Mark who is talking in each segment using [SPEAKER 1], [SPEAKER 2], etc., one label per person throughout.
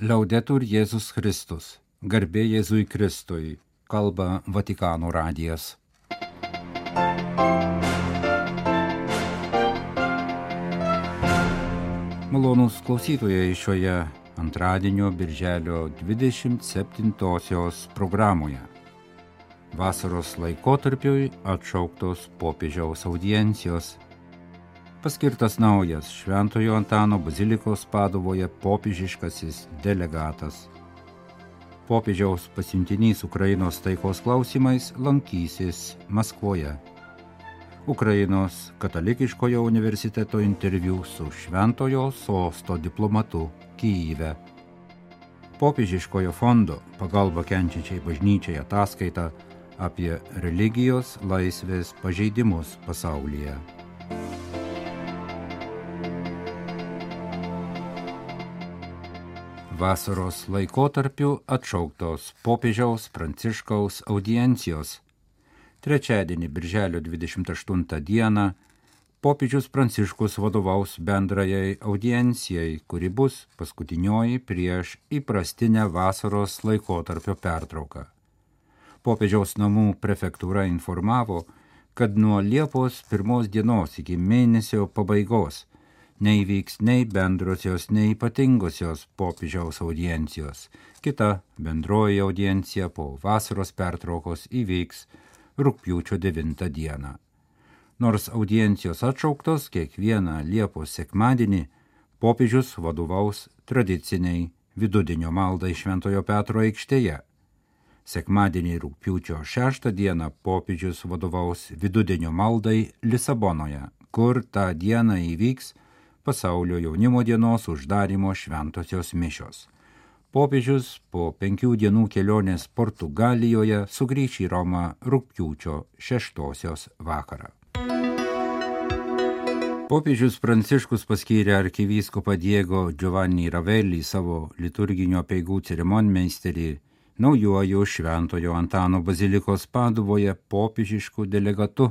[SPEAKER 1] Liaudetur Jėzus Kristus, garbė Jėzui Kristui, kalba Vatikano radijas. Malonus klausytojai šioje antradienio birželio 27-osios programoje. Vasaros laikotarpiui atšauktos popiežiaus audiencijos paskirtas naujas Šventojo Antano bazilikos padovoje popiežiškasis delegatas. Popiežiaus pasiuntinys Ukrainos taikos klausimais lankysis Maskvoje. Ukrainos katalikiškojo universiteto interviu su Šventojo sosto diplomatu Kyjive. Popiežiškojo fondo pagalba kenčiančiai bažnyčiai ataskaita apie religijos laisvės pažeidimus pasaulyje. Vasaros laikotarpiu atšauktos popiežiaus Pranciškaus audiencijos. Trečiadienį, birželio 28 dieną, popiežius Pranciškus vadovaus bendrajai audiencijai, kuri bus paskutinioji prieš įprastinę vasaros laikotarpio pertrauką. Popiežiaus namų prefektūra informavo, kad nuo Liepos pirmos dienos iki mėnesio pabaigos neįvyks nei bendrosios, nei ypatingosios popiežiaus audiencijos. Kita bendroji audiencija po vasaros pertraukos įvyks rūpjūčio 9 dieną. Nors audiencijos atšauktos kiekvieną Liepos sekmadienį, popiežius vadovaus tradiciniai vidudienio maldai Šventojo Petro aikštėje. Sekmadienį rūpiučio 6 dieną popiežius vadovaus vidudienio maldai Lisabonoje, kur tą dieną įvyks pasaulio jaunimo dienos uždarimo šventosios mišios. Popiežius po penkių dienų kelionės Portugalijoje sugrįš į Romą rūpjūčio šeštosios vakarą. Popiežius Pranciškus paskyrė arkivyskopą Diego Giovanni Ravelį savo liturginio peigų ceremonmeisterį naujuoju Šventojo Antano bazilikos paduvoje popiežiškų delegatu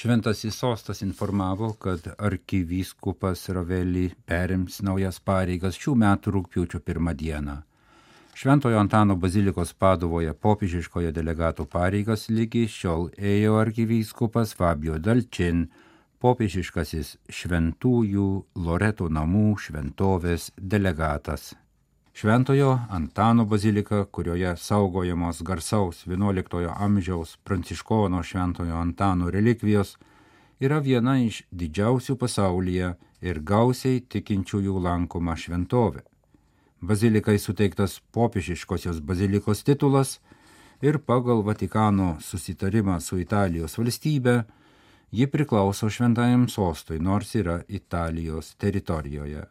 [SPEAKER 1] Šventasis sostas informavo, kad arkivyskupas Ravelį perims naujas pareigas šių metų rūpiučio pirmą dieną. Šventojo Antano bazilikos paduvoje popiežiškojo delegato pareigas lygi šiol ėjo arkivyskupas Fabio Dalčin, popiežiškasis šventųjų Loreto namų šventovės delegatas. Šventojo Antano bazilika, kurioje saugojamos garsaus XI amžiaus pranciškono Šventojo Antano relikvijos, yra viena iš didžiausių pasaulyje ir gausiai tikinčiųjų lankoma šventovė. Bazilikai suteiktas popiežiškosios bazilikos titulas ir pagal Vatikano susitarimą su Italijos valstybe ji priklauso šventajam sostui, nors yra Italijos teritorijoje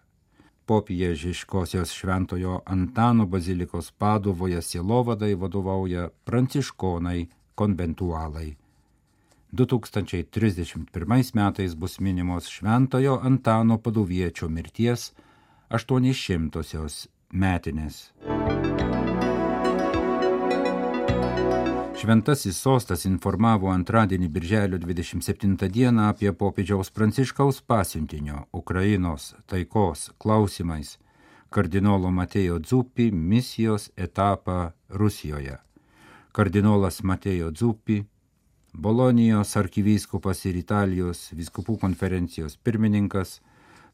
[SPEAKER 1] popiežiškosios šventojo Antano bazilikos padovoje sielovadai vadovauja pranciškonai konventualai. 2031 metais bus minimos šventojo Antano padoviečio mirties 800-osios metinės. Šventasis sostas informavo antradienį birželio 27 dieną apie popiežiaus Pranciškaus pasiuntinio Ukrainos taikos klausimais kardinolo Matėjo Dzupi misijos etapą Rusijoje. Kardinolas Matėjo Dzupi, Bolonijos arkivyskupas ir Italijos viskupų konferencijos pirmininkas,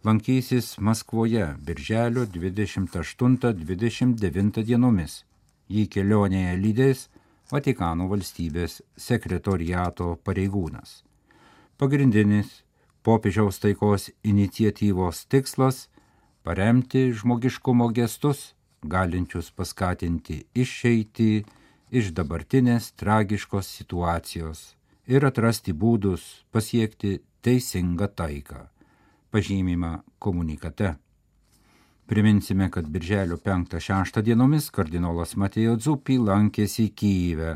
[SPEAKER 1] lankysis Maskvoje birželio 28-29 dienomis. Jį kelionėje lydės Vatikano valstybės sekretoriato pareigūnas. Pagrindinis popiežiaus taikos iniciatyvos tikslas - paremti žmogiškumo gestus, galinčius paskatinti išeiti iš dabartinės tragiškos situacijos ir atrasti būdus pasiekti teisingą taiką, pažymima komunikate. Priminsime, kad birželio 5-6 dienomis kardinolas Matėjo Dzupį lankėsi Kyjive,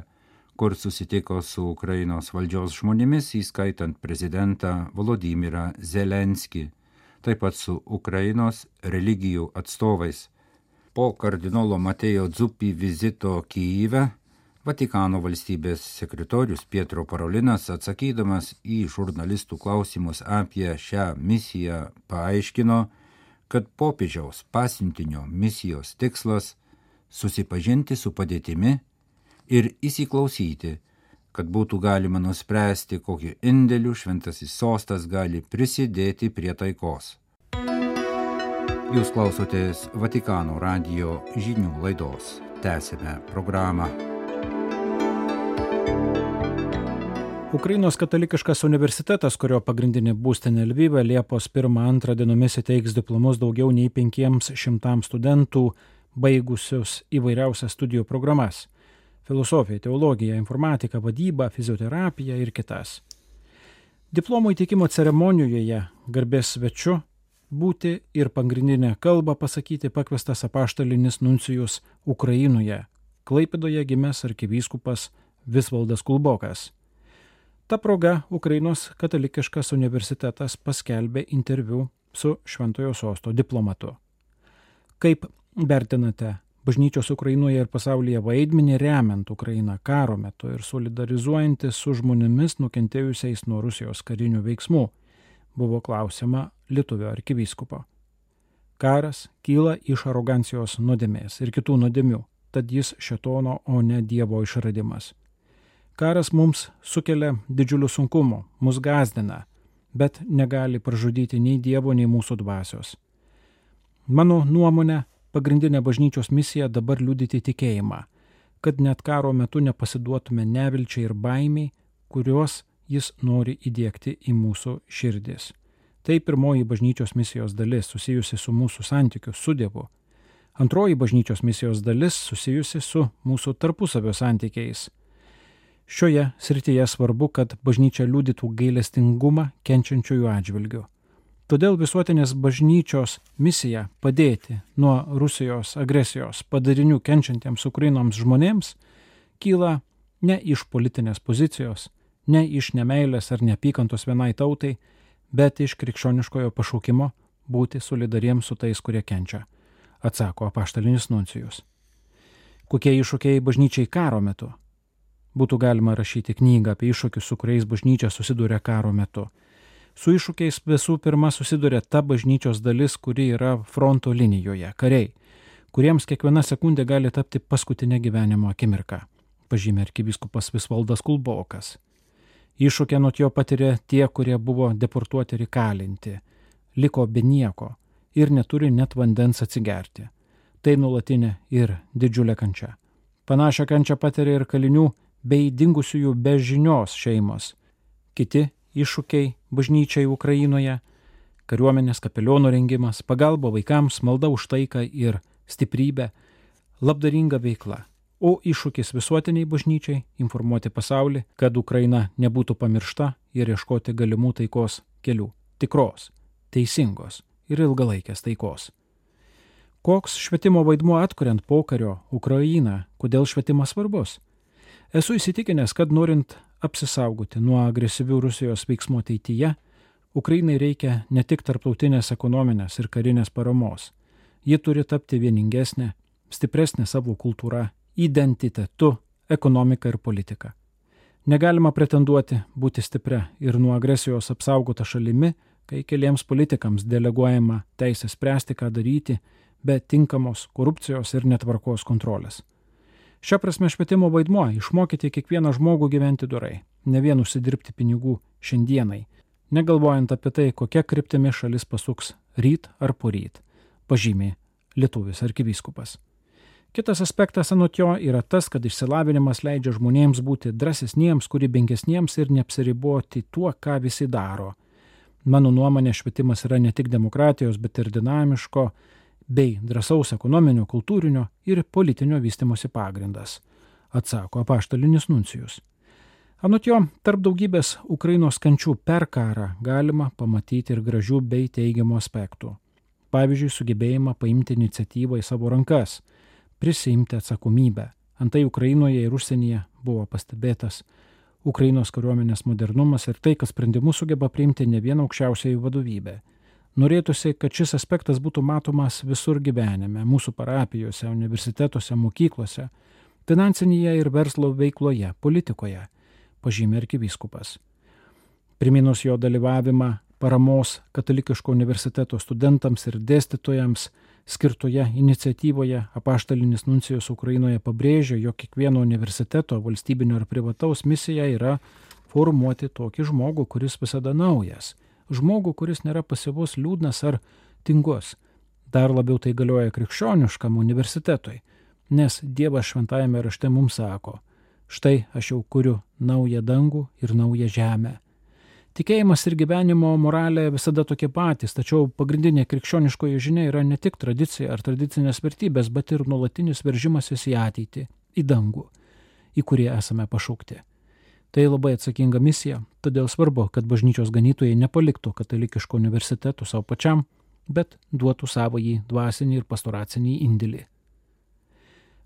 [SPEAKER 1] kur susitiko su Ukrainos valdžios žmonėmis, įskaitant prezidentą Volodimirą Zelenskį, taip pat su Ukrainos religijų atstovais. Po kardinolo Matėjo Dzupį vizito Kyjive Vatikano valstybės sekretorius Pietro Parolinas atsakydamas į žurnalistų klausimus apie šią misiją paaiškino, kad popiežiaus pasiuntinio misijos tikslas susipažinti su padėtimi ir įsiklausyti, kad būtų galima nuspręsti, kokiu indėliu šventasis sostas gali prisidėti prie taikos. Jūs klausotės Vatikano radio žinių laidos. Tęsime programą.
[SPEAKER 2] Ukrainos katalikiškas universitetas, kurio pagrindinė būstinė Lvyve Liepos 1-2 dienomis įteiks diplomus daugiau nei 500 studentų baigusius įvairiausias studijų programas - filosofiją, teologiją, informatiką, vadybą, fizioterapiją ir kitas. Diplomų įteikimo ceremonijoje garbės svečiu būti ir pagrindinę kalbą pasakyti pakvestas apaštalinis nuncijus Ukrainoje, Klaipidoje gimęs arkivyskupas Visvaldas Kulbokas. Ta proga Ukrainos katalikiškas universitetas paskelbė interviu su Šventojo sosto diplomatu. Kaip vertinate bažnyčios Ukrainoje ir pasaulyje vaidmenį remiant Ukrainą karo metu ir solidarizuojantis su žmonėmis nukentėjusiais nuo Rusijos karinių veiksmų, buvo klausima Lietuvio arkivyskupo. Karas kyla iš arogancijos nuodėmės ir kitų nuodėmių, tad jis šetono, o ne Dievo išradimas. Karas mums sukelia didžiulių sunkumų, mus gazdina, bet negali pražudyti nei Dievo, nei mūsų dvasios. Mano nuomonė, pagrindinė bažnyčios misija dabar liudyti tikėjimą, kad net karo metu nepasiduotume nevilčiai ir baimiai, kuriuos jis nori įdėkti į mūsų širdis. Tai pirmoji bažnyčios misijos dalis susijusi su mūsų santykiu su Dievu. Antroji bažnyčios misijos dalis susijusi su mūsų tarpusavio santykiais Šioje srityje svarbu, kad bažnyčia liūdytų gailestingumą kenčiančiųjų atžvilgių. Todėl visuotinės bažnyčios misija padėti nuo Rusijos agresijos padarinių kenčiantiems Ukrainoms žmonėms kyla ne iš politinės pozicijos, ne iš nemailės ar neapykantos vienai tautai, bet iš krikščioniškojo pašaukimo būti solidariems su tais, kurie kenčia, atsako apaštalinis nuncijus. Kokie iššūkiai bažnyčiai karo metu? Būtų galima rašyti knygą apie iššūkius, su kuriais bažnyčia susiduria karo metu. Su iššūkiais visų pirma susiduria ta bažnyčios dalis, kuri yra fronto linijoje - kariai, kuriems kiekviena sekundė gali tapti paskutinė gyvenimo akimirka, pažymė arkivyskupas Visvaldas Kulbokas. Iššūkį nuo jo patiria tie, kurie buvo deportuoti ir įkalinti, liko be nieko ir neturi net vandens atsigerti. Tai nulatinė ir didžiulė kančia. Panašią kančią patiria ir kalinių bei dingusiųjų be žinios šeimos. Kiti iššūkiai bažnyčiai Ukrainoje - kariuomenės kapelionų rengimas, pagalba vaikams, malda už taiką ir stiprybę, labdaringa veikla. O iššūkis visuotiniai bažnyčiai - informuoti pasaulį, kad Ukraina nebūtų pamiršta ir ieškoti galimų taikos kelių - tikros, teisingos ir ilgalaikės taikos. Koks švietimo vaidmuo atkuriant pokario Ukrainą, kodėl švietimas svarbus? Esu įsitikinęs, kad norint apsisaugoti nuo agresyvių Rusijos veiksmų ateityje, Ukrainai reikia ne tik tarptautinės ekonominės ir karinės paramos. Ji turi tapti vieningesnė, stipresnė savo kultūra, identitetu, ekonomika ir politika. Negalima pretenduoti būti stipria ir nuo agresijos apsaugota šalimi, kai keliems politikams deleguojama teisė spręsti, ką daryti, be tinkamos korupcijos ir netvarkos kontrolės. Šia prasme švietimo vaidmuo - išmokyti kiekvieną žmogų gyventi durai, ne vien užsidirbti pinigų šiandienai, negalvojant apie tai, kokia kryptimi šalis pasuks ryt ar poryt, pažymė Lietuvis arkivyskupas. Kitas aspektas anot jo yra tas, kad išsilavinimas leidžia žmonėms būti drąsesniems, kūrybingesniems ir neapsiriboti tuo, ką visi daro. Mano nuomonė, švietimas yra ne tik demokratijos, bet ir dinamiško, bei drąsaus ekonominio, kultūrinio ir politinio vystimosi pagrindas, atsako apaštalinis nuncijus. Anot jo, tarp daugybės Ukrainos kančių per karą galima pamatyti ir gražių bei teigiamų aspektų. Pavyzdžiui, sugebėjimą paimti iniciatyvą į savo rankas, prisimti atsakomybę. Antai Ukrainoje ir užsienyje buvo pastebėtas Ukrainos kariuomenės modernumas ir tai, kad sprendimus sugeba priimti ne viena aukščiausiai vadovybė Norėtųsi, kad šis aspektas būtų matomas visur gyvenime, mūsų parapijose, universitetuose, mokyklose, finansinėje ir verslo veikloje, politikoje, pažymė arkivyskupas. Priminus jo dalyvavimą paramos katalikiško universiteto studentams ir dėstytojams skirtoje iniciatyvoje apaštalinis nuncijus Ukrainoje pabrėžia, jog kiekvieno universiteto, valstybinio ar privataus misija yra formuoti tokį žmogų, kuris visada naujas. Žmogų, kuris nėra pasivus, liūdnas ar tingus. Dar labiau tai galioja krikščioniškam universitetui, nes Dievas šventajame rašte mums sako, štai aš jau kuriu naują dangų ir naują žemę Tikėjimas ir gyvenimo moralė visada tokie patys, tačiau pagrindinė krikščioniškoji žinia yra ne tik tradicija ar tradicinės vertybės, bet ir nuolatinis veržimasis į ateitį, į dangų, į kurį esame pašaukti. Tai labai atsakinga misija, todėl svarbu, kad bažnyčios ganytojai nepaliktų katalikiško universitetų savo pačiam, bet duotų savo jį dvasinį ir pastoracinį indėlį.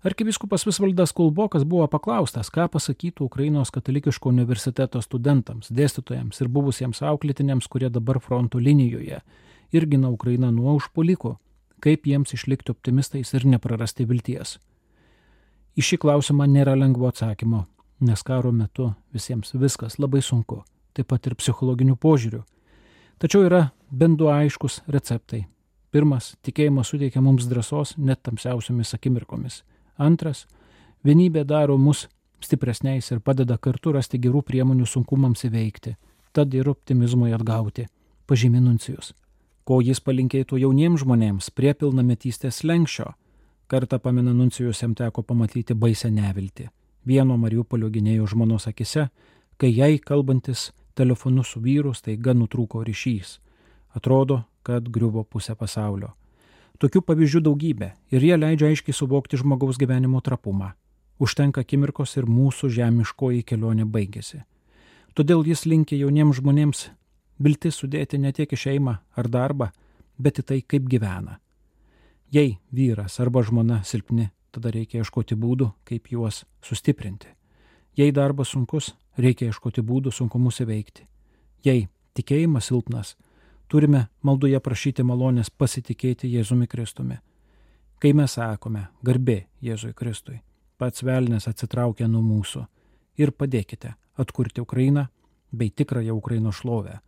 [SPEAKER 2] Arkivyskupas Visvaldas Kulbokas buvo paklaustas, ką pasakytų Ukrainos katalikiško universiteto studentams, dėstytojams ir buvusiems auklėtiniams, kurie dabar fronto linijoje ir gina Ukrainą nuo užpoliko, kaip jiems išlikti optimistais ir neprarasti vilties. Į šį klausimą nėra lengvo atsakymo, nes karo metu visiems viskas labai sunku, taip pat ir psichologinių požiūrių. Tačiau yra bent du aiškus receptai. Pirmas - tikėjimas suteikia mums drąsos net tamsiausiomis akimirkomis. Antras, vienybė daro mus stipresniais ir padeda kartu rasti gerų priemonių sunkumams įveikti, tad ir optimizmui atgauti, pažymė nuncijus. Ko jis palinkėtų jauniems žmonėms prie pilnametystės lenkščio, kartą pamena nuncijus jam teko pamatyti baisę nevilti. Vieno Mariupolio gynėjo žmonos akise, kai jai kalbantis telefonu su vyru staiga nutrūko ryšys. Atrodo, kad griuvo pusę pasaulio. Tokių pavyzdžių daugybė ir jie leidžia aiškiai suvokti žmogaus gyvenimo trapumą. Užtenka akimirkos ir mūsų žemiškoji kelionė baigėsi. Todėl jis linkia jauniems žmonėms viltis sudėti ne tiek į šeimą ar darbą, bet į tai, kaip gyvena. Jei vyras arba žmona silpni, tada reikia ieškoti būdų, kaip juos sustiprinti. Jei darbas sunkus, reikia ieškoti būdų sunkumus įveikti. Jei tikėjimas silpnas, turime maldoje prašyti malonės pasitikėti Jėzumi Kristumi. Kai mes sakome garbė Jėzui Kristui, pats velnės atsitraukia nuo mūsų ir padėkite atkurti Ukrainą bei tikrąją Ukrainos šlovę,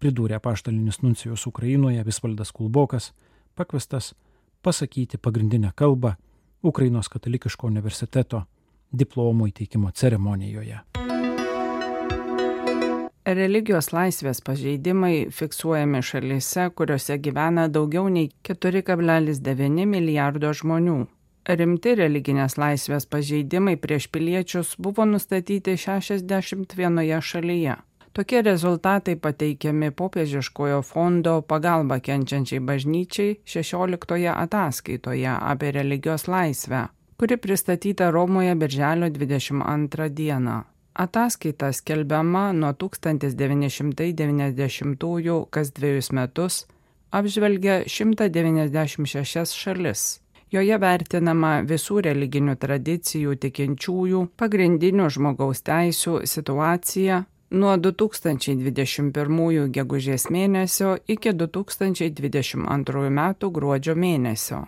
[SPEAKER 2] pridūrė paštalinis nuncijus Ukrainoje Visvaldas Kulbokas, pakvestas pasakyti pagrindinę kalbą Ukrainos katalikiško universiteto diplomų įteikimo ceremonijoje.
[SPEAKER 3] Religijos laisvės pažeidimai fiksuojami šalyse, kuriuose gyvena daugiau nei 4,9 milijardo žmonių. Rimti religinės laisvės pažeidimai prieš piliečius buvo nustatyti 61 šalyje. Tokie rezultatai pateikiami popiežiškojo fondo pagalba kenčiančiai bažnyčiai 16 ataskaitoje apie religijos laisvę, kuri pristatyta Romoje birželio 22 dieną. Ataskaita skelbiama nuo 1990-ųjų kas dviejus metus, apžvelgia 196 šalis. Joje vertinama visų religinių tradicijų tikinčiųjų pagrindinių žmogaus teisų situacija nuo 2021 gegužės mėnesio iki 2022 m. gruodžio mėnesio.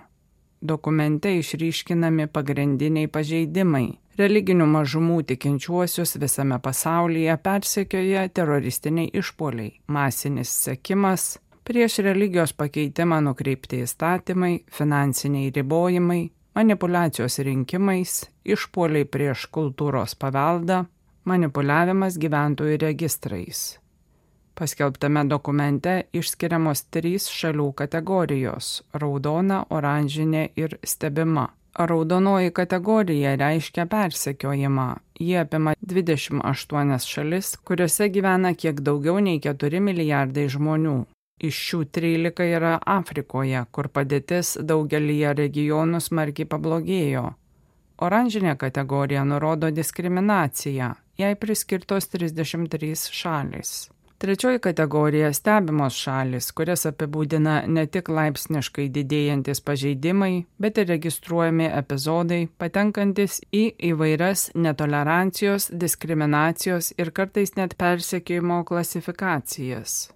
[SPEAKER 3] Dokumente išryškinami pagrindiniai pažeidimai religinių mažumų tikinčiuosius visame pasaulyje persekioja teroristiniai išpoliai, masinis sekimas, prieš religijos pakeitimą nukreipti įstatymai, finansiniai ribojimai, manipulacijos rinkimais, išpoliai prieš kultūros paveldą, manipuliavimas gyventojų registrais. Paskelbtame dokumente išskiriamos trys šalių kategorijos - raudona, oranžinė ir stebima Raudonoji kategorija reiškia persekiojimą. Jie apima 28 šalis, kuriuose gyvena kiek daugiau nei 4 milijardai žmonių. Iš šių 13 yra Afrikoje, kur padėtis daugelįje regionų smarkiai pablogėjo. Oranžinė kategorija nurodo diskriminaciją, jai priskirtos 33 šalis. Trečioji kategorija - stebimos šalis, kurias apibūdina ne tik laipsniškai didėjantis pažeidimai, bet ir registruojami epizodai, patenkantis į įvairias netolerancijos, diskriminacijos ir kartais net persekiojimo klasifikacijas.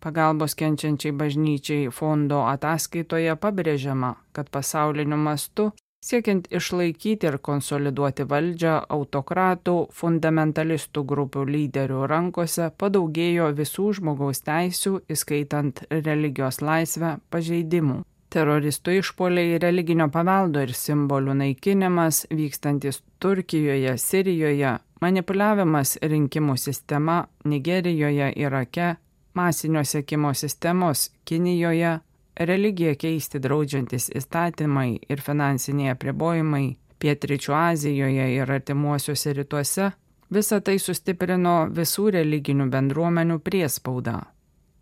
[SPEAKER 3] Pagalbos kenčiančiai bažnyčiai fondo ataskaitoje pabrėžiama, kad pasauliniu mastu Siekiant išlaikyti ir konsoliduoti valdžią autokratų, fundamentalistų grupių lyderių rankose padaugėjo visų žmogaus teisių, įskaitant religijos laisvę, pažeidimų. Teroristų išpoliai, religinio paveldo ir simbolių naikinimas vykstantis Turkijoje, Sirijoje, manipuliavimas rinkimų sistema Nigerijoje, Irake, masinio sekimo sistemos Kinijoje, religiją keisti draudžiantis įstatymai ir finansiniai apribojimai Pietričių Azijoje ir artimuosiuose rytuose, visa tai sustiprino visų religinių bendruomenių priespaudą.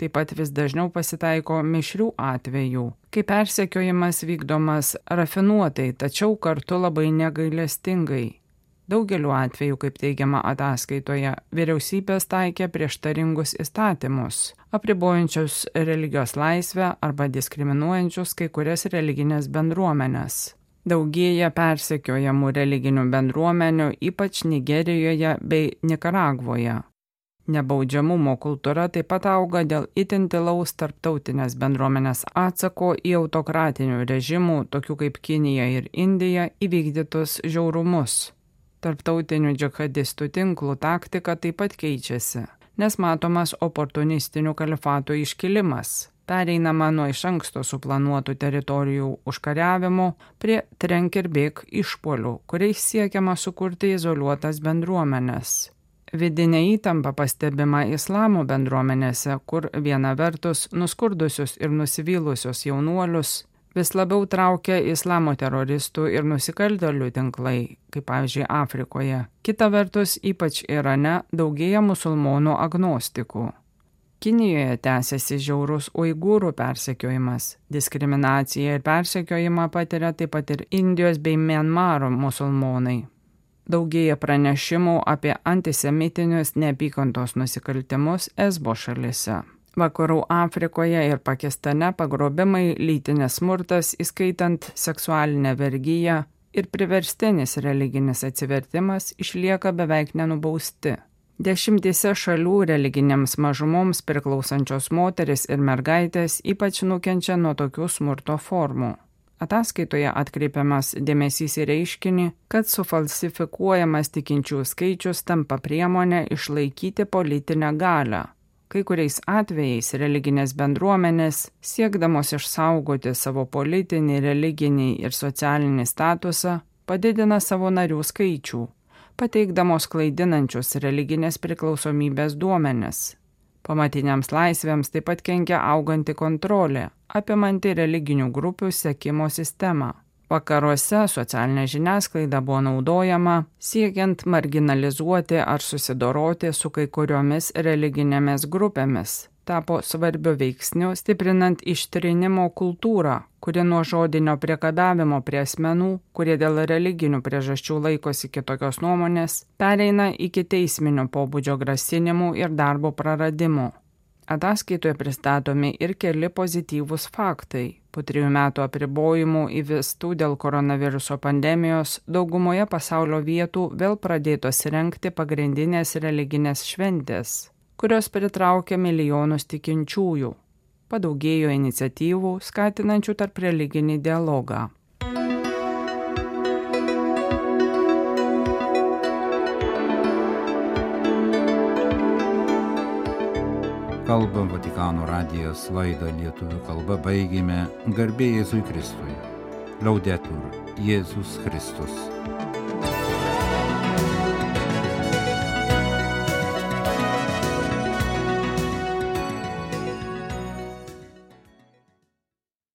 [SPEAKER 3] Taip pat vis dažniau pasitaiko mišrių atvejų, kai persekiojimas vykdomas rafinuotai, tačiau kartu labai negailestingai Daugeliu atveju, kaip teigiama ataskaitoje, vyriausybės taikė prieštaringus įstatymus, apribojančius religijos laisvę arba diskriminuojančius kai kurias religinės bendruomenės. Daugėja persekiojamų religinių bendruomenių, ypač Nigerijoje bei Nikaragvoje. Nebaudžiamumo kultūra taip pat auga dėl itin tilaus tarptautinės bendruomenės atsako į autokratinių režimų, tokių kaip Kinija ir Indija, įvykdytus žiaurumus. Tarptautinių džihadistų tinklų taktika taip pat keičiasi, nes matomas oportunistinių kalifatų iškilimas. Pereinama nuo iš anksto suplanuotų teritorijų užkariavimo prie trenk ir bėg išpolių, kuriais siekiama sukurti izoliuotas bendruomenės. Vidinė įtampa pastebima islamo bendruomenėse, kur viena vertus nuskurdusius ir nusivylusius jaunuolius vis labiau traukia islamo teroristų ir nusikaltėlių tinklai, kaip pavyzdžiui Afrikoje. Kita vertus, ypač Irane daugėja musulmonų agnostikų. Kinijoje tęsiasi žiaurus uigūrų persekiojimas. Diskriminaciją ir persekiojimą patiria taip pat ir Indijos bei Mianmaro musulmonai. Daugėja pranešimų apie antisemitinius neapykantos nusikaltimus esbo šalise. Vakarų Afrikoje ir Pakistane pagrobimai, lytinis smurtas, įskaitant seksualinę vergyją ir priverstinis religinis atsivertimas išlieka beveik nenubausti. Dešimtise šalių religinėms mažumoms priklausančios moteris ir mergaitės ypač nukenčia nuo tokių smurto formų. Ataskaitoje atkreipiamas dėmesys į reiškinį, kad sufalsifikuojamas tikinčių skaičius tampa priemonė išlaikyti politinę galę Kai kuriais atvejais religinės bendruomenės, siekdamos išsaugoti savo politinį, religinį ir socialinį statusą, padidina savo narių skaičių, pateikdamos klaidinančius religinės priklausomybės duomenis. Pamatiniams laisvėms taip pat kenkia auganti kontrolė, apimanti religinių grupių sekimo sistemą. Vakaruose socialinė žiniasklaida buvo naudojama siekiant marginalizuoti ar susidoroti su kai kuriomis religinėmis grupėmis. Tapo svarbiu veiksniu stiprinant ištrinimo kultūrą, kuri nuo žodinio priekabiavimo prie asmenų, kurie dėl religinių priežasčių laikosi kitokios nuomonės, pereina iki teisminio pobūdžio grasinimų ir darbo praradimų. Ataskaitoje pristatomi ir keli pozityvūs faktai. Po trijų metų apribojimų įvestų dėl koronaviruso pandemijos daugumoje pasaulio vietų vėl pradėtos renkti pagrindinės religinės šventės, kurios pritraukia milijonus tikinčiųjų. Padaugėjo iniciatyvų skatinančių tarp religinį dialogą.
[SPEAKER 1] Kalba Vatikano radijas laidą lietuvių kalba baigėme garbė Jėzui Kristui. Liaudetur Jėzus Kristus.